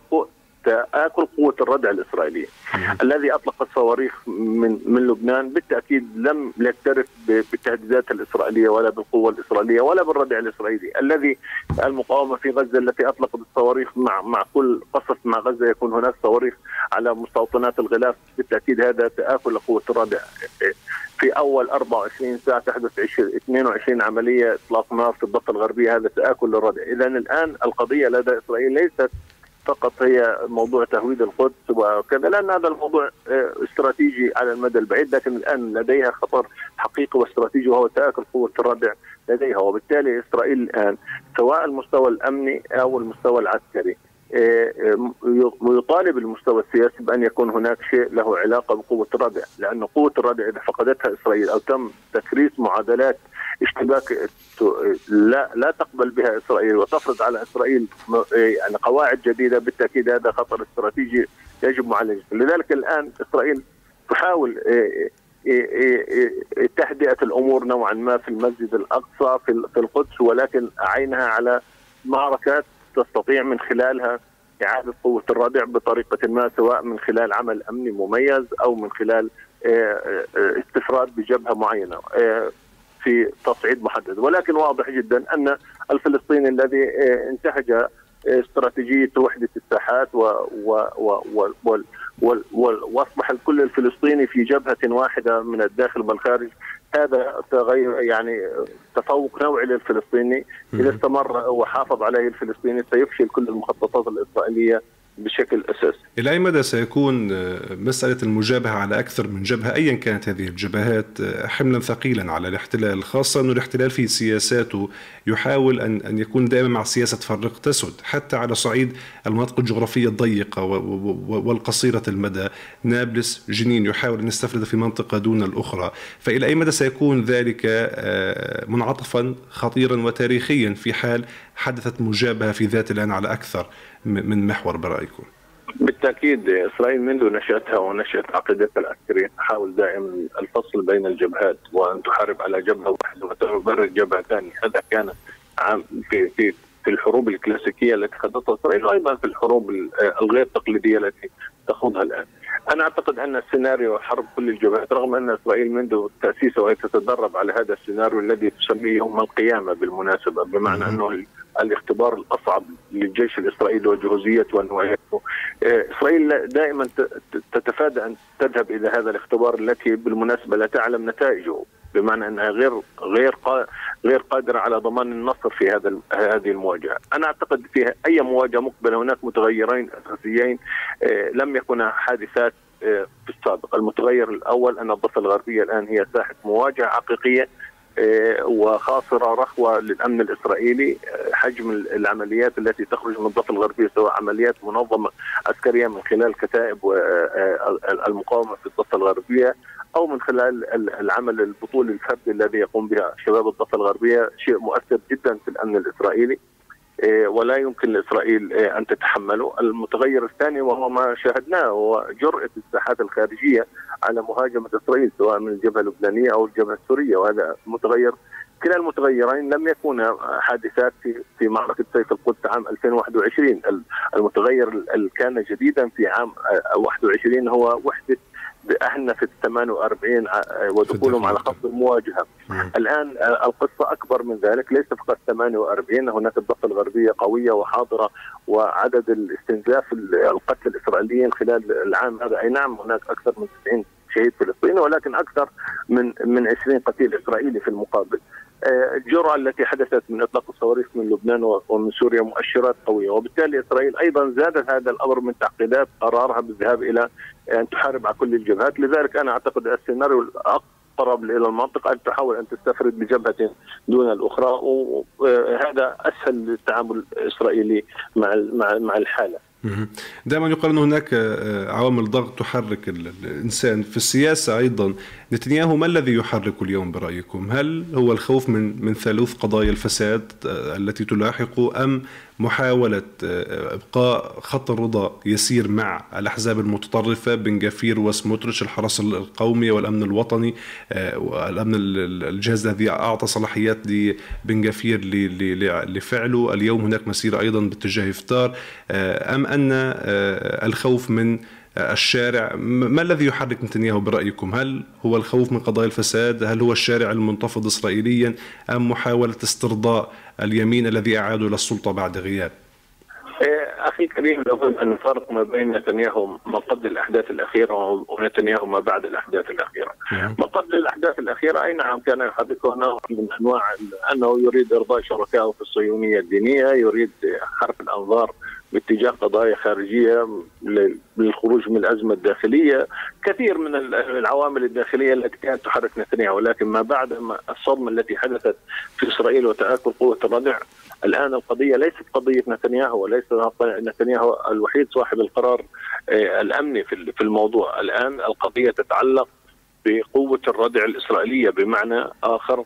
تآكل قوة الردع الإسرائيلية. الذي أطلق الصواريخ من من لبنان بالتأكيد لم يكترث بالتهديدات الإسرائيلية ولا بالقوة الإسرائيلية ولا بالردع الإسرائيلي. الذي المقاومة في غزة التي أطلقت الصواريخ مع مع كل قصف مع غزة يكون هناك صواريخ على مستوطنات الغلاف. بالتأكيد هذا تآكل قوة الردع. في أول 24 ساعة تحدث 22 عملية إطلاق نار في الضفة الغربية. هذا تآكل للردع، اذا الآن القضية لدى إسرائيل ليست فقط هي موضوع تهويد القدس وكذا. لأن هذا الموضوع آه، استراتيجي على المدى البعيد لكن الآن لديها خطر حقيقي واستراتيجي وهو تآكل قوة الردع لديها. وبالتالي إسرائيل الآن سواء المستوى الأمني أو المستوى العسكري آه، آه، ويطالب المستوى السياسي بأن يكون هناك شيء له علاقة بقوة الردع، لأن قوة الردع إذا فقدتها إسرائيل أو تم تكريس معادلات اشتباك لا لا تقبل بها إسرائيل وتفرض على إسرائيل يعني قواعد جديدة بالتأكيد هذا خطر استراتيجي يجب معالجته، لذلك الآن إسرائيل تحاول آه، تهدئة الأمور نوعا ما في المسجد الأقصى في القدس ولكن عينها على معركات تستطيع من خلالها إعادة قوة الردع بطريقة ما سواء من خلال عمل أمني مميز أو من خلال آه، آه، استفراد بجبهة معينة آه، في تصعيد محدد. ولكن واضح جدا أن الفلسطيني الذي انتهج استراتيجية وحدة الساحات و و و و واصبح الكل الفلسطيني في جبهة واحدة من الداخل والخارج هذا تغير يعني تفوق نوعي للفلسطيني. إذا استمر وحافظ عليه الفلسطيني سيفشل كل المخططات الإسرائيلية بشكل أساسي. إلى أي مدى سيكون آه، مسألة المجابهة على أكثر من جبهة؟ ايا كانت هذه الجبهات آه، حملا ثقيلا على الاحتلال خاصة انه الاحتلال في سياساته يحاول أن أن يكون دائما مع سياسة فرق تسد حتى على صعيد المناطق الجغرافية الضيقة والقصيرة المدى. نابلس جنين يحاول أن يستفرد في منطقة دون الأخرى. فإلى أي مدى سيكون ذلك آه، منعطفا خطيرا وتاريخيا في حال حدثت مجابهة في ذات الآن على أكثر من محور برأيكم؟ بالتأكيد إسرائيل منذ نشأتها ونشأت عقيدتها العسكرية تحاول دائما الفصل بين الجبهات وأن تحارب على جبهة واحدة وتبرر جبهه ثانية هذا كان في في في الحروب الكلاسيكية التي خاضتها إسرائيل وأيضا في الحروب الغير تقليدية التي تخوضها الآن. أنا أعتقد أن السيناريو حرب كل الجبهات رغم أن إسرائيل منذ تأسيسها وهي تتدرب على هذا السيناريو الذي تسميه يوم القيامة بالمناسبة بمعنى أنه الاختبار الأصعب للجيش الإسرائيلي وجهوزيته ونوعيته. آه، إسرائيل دائما تتفادى أن تذهب إلى هذا الاختبار التي بالمناسبة لا تعلم نتائجه بمعنى أنها غير غير غير قادرة على ضمان النصر في هذا هذه المواجهة، أنا أعتقد في أي مواجهة مقبلة هناك متغيرين أساسيين آه، لم يكونا حادثات آه، في السابق، المتغير الأول أن الضفة الغربية الآن هي ساحة مواجهة حقيقية وخاصرة رخوة للأمن الإسرائيلي حجم العمليات التي تخرج من الضفة الغربية سواء عمليات منظمة عسكرية من خلال كتائب المقاومة في الضفة الغربية أو من خلال العمل البطولي الفردي الذي يقوم به شباب الضفة الغربية شيء مؤثر جدا في الأمن الإسرائيلي. إيه، ولا يمكن لإسرائيل إيه، أن تتحمله، المتغير الثاني وهو ما شاهدناه هو جرأة الساحات الخارجية على مهاجمة إسرائيل سواء من الجبهة اللبنانية أو الجبهة السورية وهذا متغير. كلا المتغيرين لم يكونا حادثات في في معركة سيف القدس عام 2021 المتغير اللي كان جديدا في عام 21 هو وحدة بأهلنا في ال 48 ودخولهم على خط المواجهه. الآن القصة أكبر من ذلك ليس فقط 48 هناك الضفه الغربية قوية وحاضرة وعدد الاستنزاف القتل الإسرائيليين خلال العام هذا. أي نعم هناك أكثر من 90 شهيد فلسطيني ولكن أكثر من من 20 قتيل إسرائيلي في المقابل. الجرعة التي حدثت من إطلاق الصواريخ من لبنان ومن سوريا مؤشرات قوية. وبالتالي إسرائيل أيضا زادت هذا الأمر من تعقيدات قرارها بالذهاب إلى أن تحارب على كل الجبهات. لذلك أنا أعتقد السيناريو الأقرب إلى المنطقة أن تحاول أن تستفرد بجبهة دون الأخرى وهذا أسهل للتعامل الإسرائيلي مع مع الحالة. دائما يقال أن هناك آه، عوامل ضغط تحرك الإنسان في السياسة أيضا. نتنياهو ما الذي يحرك اليوم برأيكم؟ هل هو الخوف من من ثالوث قضايا الفساد آه، التي تلاحق أم محاولة آه، إبقاء خط الرضا يسير مع الأحزاب المتطرفة بن جافير وسموتريتش الحرس القومي والأمن الوطني والأمن الجهاز الذي أعطى صلاحيات لبن جافير لفعله؟ اليوم هناك مسيرة أيضا باتجاه إفتار أم أن الخوف من الشارع. ما الذي يحرك نتنياهو برأيكم؟ هل هو الخوف من قضايا الفساد؟ هل هو الشارع المنتفض إسرائيليا؟ أم محاولة استرضاء اليمين الذي أعادوا إلى السلطة بعد غياب؟ إيه، أخي كريم لابد أن نفرق ما بين نتنياهو ما قبل الأحداث الأخيرة ونتنياهو ما بعد الأحداث الأخيرة. نعم. ما قبل الأحداث الأخيرة أي نعم كان يحركه نوع من أنواع أنه يريد إرضاء شركائه في الصهيونية الدينية، يريد حرف الأنظار باتجاه قضايا خارجية للخروج من الأزمة الداخلية، كثير من العوامل الداخلية التي كانت تحرك نتنياهو ولكن ما بعد الصدمة التي حدثت في إسرائيل وتآكل قوة الردع الآن القضية ليست قضية نتنياهو وليس نتنياهو الوحيد صاحب القرار آه، الأمني في الموضوع، الآن القضية تتعلق بقوة الردع الإسرائيلية بمعنى آخر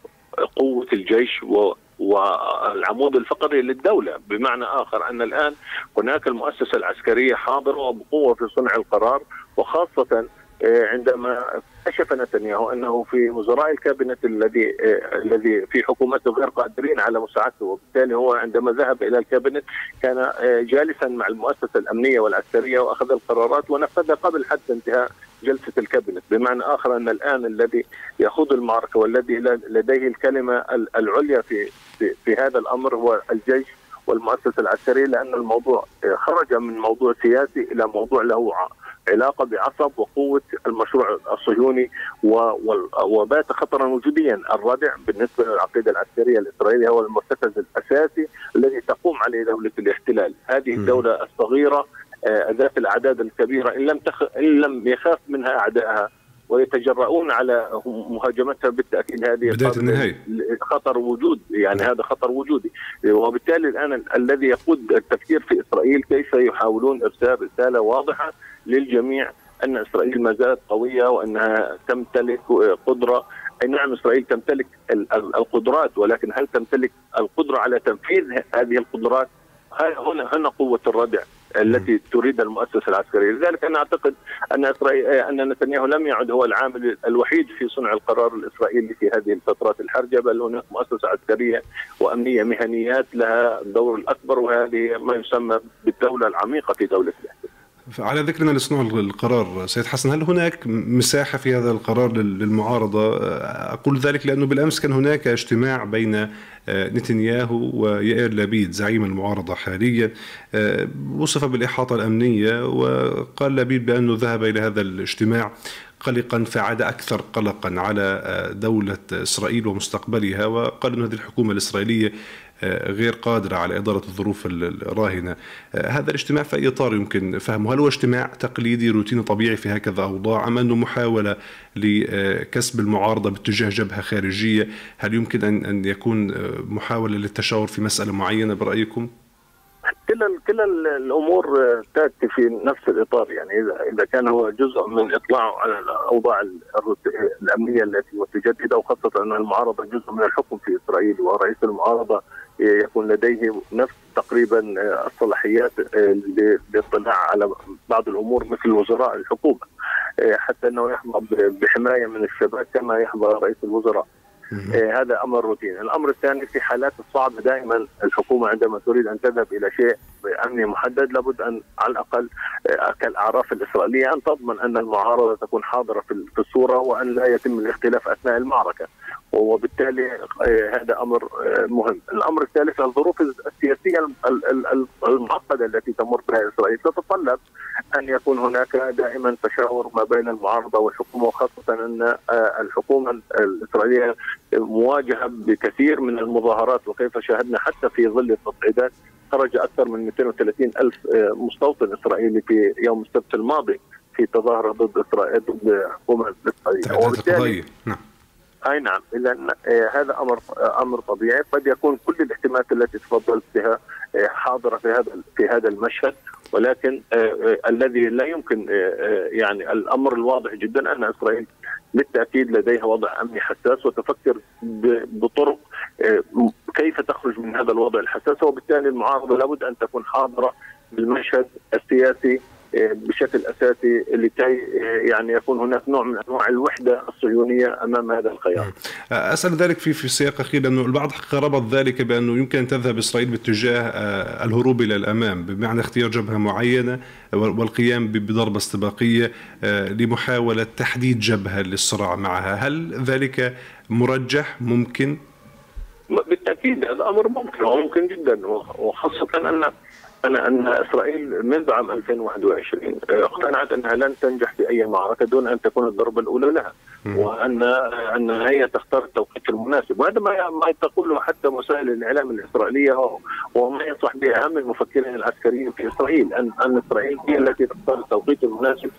قوة الجيش و والعمود الفقري للدولة. بمعنى آخر أن الآن هناك المؤسسة العسكرية حاضرة وبقوة في صنع القرار وخاصة آه، عندما كشف نتنياهو أنه في وزراء الكابينت الذي آه، الذي في حكومته غير قادرين على مساعدته وبالتالي هو عندما ذهب إلى الكابينت كان آه، جالسا مع المؤسسة الأمنية والعسكرية وأخذ القرارات ونفذها قبل حتى انتهاء جلسة الكابينت. بمعنى آخر أن الآن الذي يخوض المعركة والذي لديه الكلمة العليا في في, في هذا الأمر هو الجيش والمؤسسة العسكرية لأن الموضوع خرج من موضوع سياسي إلى موضوع له علاقة بعصب وقوة المشروع الصهيوني وبات خطرا وجوديا. الردع بالنسبة للعقيدة العسكرية الإسرائيلية هو المرتكز الأساسي الذي تقوم عليه دولة الاحتلال، هذه الدولة الصغيرة ذات الأعداد الكبيرة. إن لم تخ... إن لم يخاف منها اعدائها ويتجرؤون على مهاجمتها بالتأكيد. هذه بداية النهاية. خطر وجود يعني هذا خطر وجودي. وبالتالي الآن الذي يقود التفكير في إسرائيل كيف يحاولون إرسال رسالة واضحة للجميع أن إسرائيل ما زالت قوية وأنها تمتلك قدرة. أي نعم إسرائيل تمتلك القدرات ولكن هل تمتلك القدرة على تنفيذ هذه القدرات؟ هنا هنا قوة الردع؟ التي تريد المؤسسة العسكرية، لذلك أنا أعتقد أن اسرائيل أن نتنياهو لم يعد هو العامل الوحيد في صنع القرار الإسرائيلي في هذه الفترات الحرجة بل هناك مؤسسة عسكرية وأمنية مهنيات لها الدور الأكبر وهذه ما يسمى بالدولة العميقة في دولة على ذكرنا لصنوع القرار سيد حسن هل هناك مساحة في هذا القرار للمعارضة؟ أقول ذلك لأنه بالأمس كان هناك اجتماع بين آه، نتنياهو ويائر لبيد زعيم المعارضة حاليا آه، وصف بالإحاطة الأمنية وقال لبيد بأنه ذهب إلى هذا الاجتماع قلقا فعاد أكثر قلقا على آه، دولة إسرائيل ومستقبلها وقال أن هذه الحكومة الإسرائيلية آه، غير قادرة على إدارة الظروف الراهنة. آه، هذا الاجتماع في أي إطار يمكن فهمه؟ هل هو اجتماع تقليدي روتيني طبيعي في هكذا أوضاع أم أنه محاولة لكسب المعارضة باتجاه جبهة خارجية؟ هل يمكن أن يكون محاولة للتشاور في مسألة معينة برأيكم؟ كل كل الأمور تأتي في نفس الإطار. يعني اذا إذا كان هو جزء من اطلاعه على الأوضاع الأمنية التي متجدده وخاصة أن المعارضة جزء من الحكم في إسرائيل ورئيس المعارضة يكون لديه نفس تقريبا الصلاحيات للاطلاع على بعض الأمور مثل وزراء الحكومة حتى أنه يحظى بحماية من الشباب كما يحظى رئيس الوزراء. هذا أمر روتيني، الأمر الثاني في حالات الصعبه دائما الحكومة عندما تريد أن تذهب إلى شيء امني محدد لابد أن على الأقل آه، كالأعراف الإسرائيلية أن تضمن أن المعارضة تكون حاضرة في الصورة وأن لا يتم الاختلاف أثناء المعركة. وبالتالي آه، هذا أمر آه، مهم. الأمر الثالث الظروف السياسية المعقدة التي تمر بها إسرائيل. تتطلب أن يكون هناك دائما تشاور ما بين المعارضة والحكومة وخاصة أن الحكومة الإسرائيلية مواجهة بكثير من المظاهرات. وكيف شاهدنا حتى في ظل التصعيدات خرج أكثر من 230 ألف آه، مستوطن إسرائيلي في يوم السبت الماضي في تظاهرة ضد إسرائيل ضد الحكومة الاسرائيليه وبالتالي نعم. أي نعم. اذا آه، هذا أمر آه، أمر طبيعي. قد يكون كل الاحتمالات التي تفضلت بها حاضرة في هذا في هذا المشهد. ولكن الذي لا يمكن يعني الأمر الواضح جدا أن إسرائيل بالتأكيد لديها وضع أمني حساس. وتفكر بطرق آه، كيف تخرج من هذا الوضع الحساس. وبالتالي المعارضة لابد أن تكون حاضرة بالمشهد السياسي آه، بشكل أساسي لكي آه، يعني يكون هناك نوع من أنواع الوحدة الصهيونية أمام هذا الخيار. أسأل ذلك في في سياق أخير لأنه البعض ربط ذلك بأنه يمكن أن تذهب إسرائيل باتجاه الهروب إلى الأمام بمعنى اختيار جبهة معينة والقيام بضربة استباقية لمحاولة تحديد جبهة للصراع معها، هل ذلك مرجح ممكن؟ بالتأكيد هذا أمر ممكن وممكن جدا وخاصة أن أن أن إسرائيل منذ عام 2021 اقتنعت أنها لن تنجح في أي معركة دون أن تكون الضربة الأولى لها. وأن أن هي تختار التوقيت المناسب. وهذا ما ما تقوله حتى وسائل الإعلام الإسرائيلية وما به أهم المفكرين العسكريين في إسرائيل أن أن إسرائيل هي التي تختار التوقيت المناسب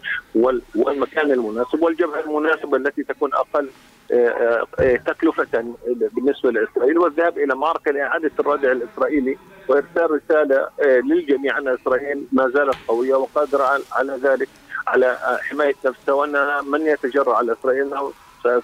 والمكان المناسب والجبهة المناسبة التي تكون أقل آه، آه، تكلفة بالنسبة لإسرائيل والذهاب إلى معركة لإعادة الردع الإسرائيلي وإرسال رسالة آه، للجميع أن إسرائيل ما زالت قوية وقادرة على ذلك على حماية نفسها وأن من يتجرأ على إسرائيل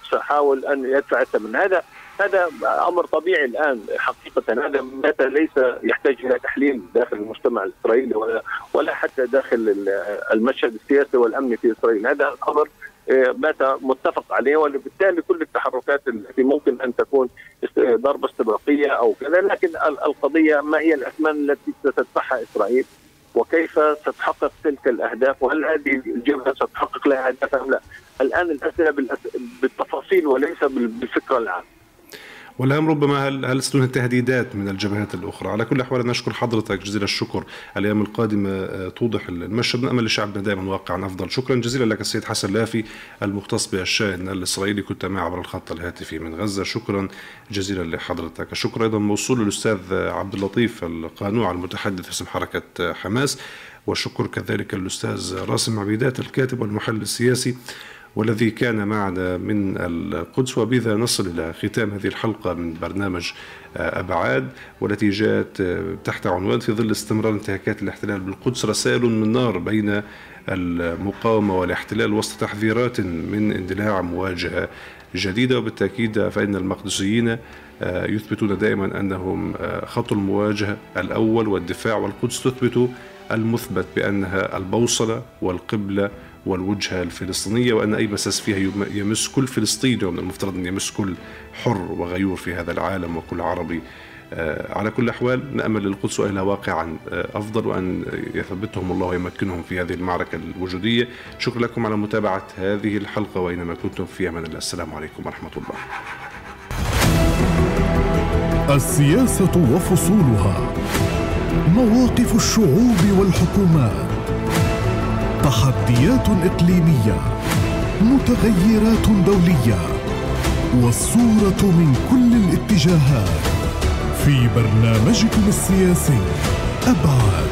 سيحاول أن يدفع الثمن. هذا هذا أمر طبيعي الآن حقيقة. هذا متى ليس يحتاج إلى تحليل داخل المجتمع الإسرائيلي ولا ولا حتى داخل المشهد السياسي والأمني في إسرائيل. هذا أمر بات متفق عليه وبالتالي كل التحركات التي ممكن أن تكون ضربة استباقية أو كذا لكن القضية ما هي الأثمان التي ستدفعها إسرائيل وكيف ستحقق تلك الأهداف وهل هذه الجبهة ستحقق لها اهداف أم لا؟ الآن الأسئلة بالتفاصيل وليس بالفكرة العامة. والأهم ربما هل هل ستكون تهديدات من الجبهات الأخرى؟ على كل الأحوال نشكر حضرتك جزيل الشكر. الأيام القادمة آه، توضح المشهد. نأمل لشعبنا دائما واقعا أفضل. شكرا جزيلا لك السيد حسن لافي المختص بالشأن الإسرائيلي كنت معي عبر الخط الهاتفي من غزة. شكرا جزيلا لحضرتك. الشكر أيضا موصول للأستاذ عبد اللطيف القانوع المتحدث باسم حركة حماس. والشكر كذلك للأستاذ راسم عبيدات الكاتب والمحلل السياسي. والذي كان معنا من القدس وبذا نصل إلى ختام هذه الحلقة من برنامج آه، أبعاد والتي جاءت آه، تحت عنوان في ظل استمرار انتهاكات الاحتلال بالقدس رسائل من نار بين المقاومة والاحتلال وسط تحذيرات من اندلاع مواجهة جديدة. وبالتأكيد فإن المقدسيين آه، يثبتون دائما أنهم خط المواجهة الأول والدفاع والقدس تثبت المثبت بأنها البوصلة والقبلة والوجهة الفلسطينية وأن أي مساس فيها يمس كل فلسطيني ومن المفترض أن يمس كل حر وغيور في هذا العالم وكل عربي. آه، على كل الأحوال نأمل للقدس وإلى واقعا آه، أفضل وأن يثبتهم الله ويمكنهم في هذه المعركة الوجودية. شكرا لكم على متابعة هذه الحلقة وأينما كنتم في أمان الله. السلام عليكم ورحمة الله. السياسة وفصولها. مواقف الشعوب والحكومات. تحديات إقليمية متغيرات دولية والصورة من كل الاتجاهات. في برنامجكم السياسي أبعاد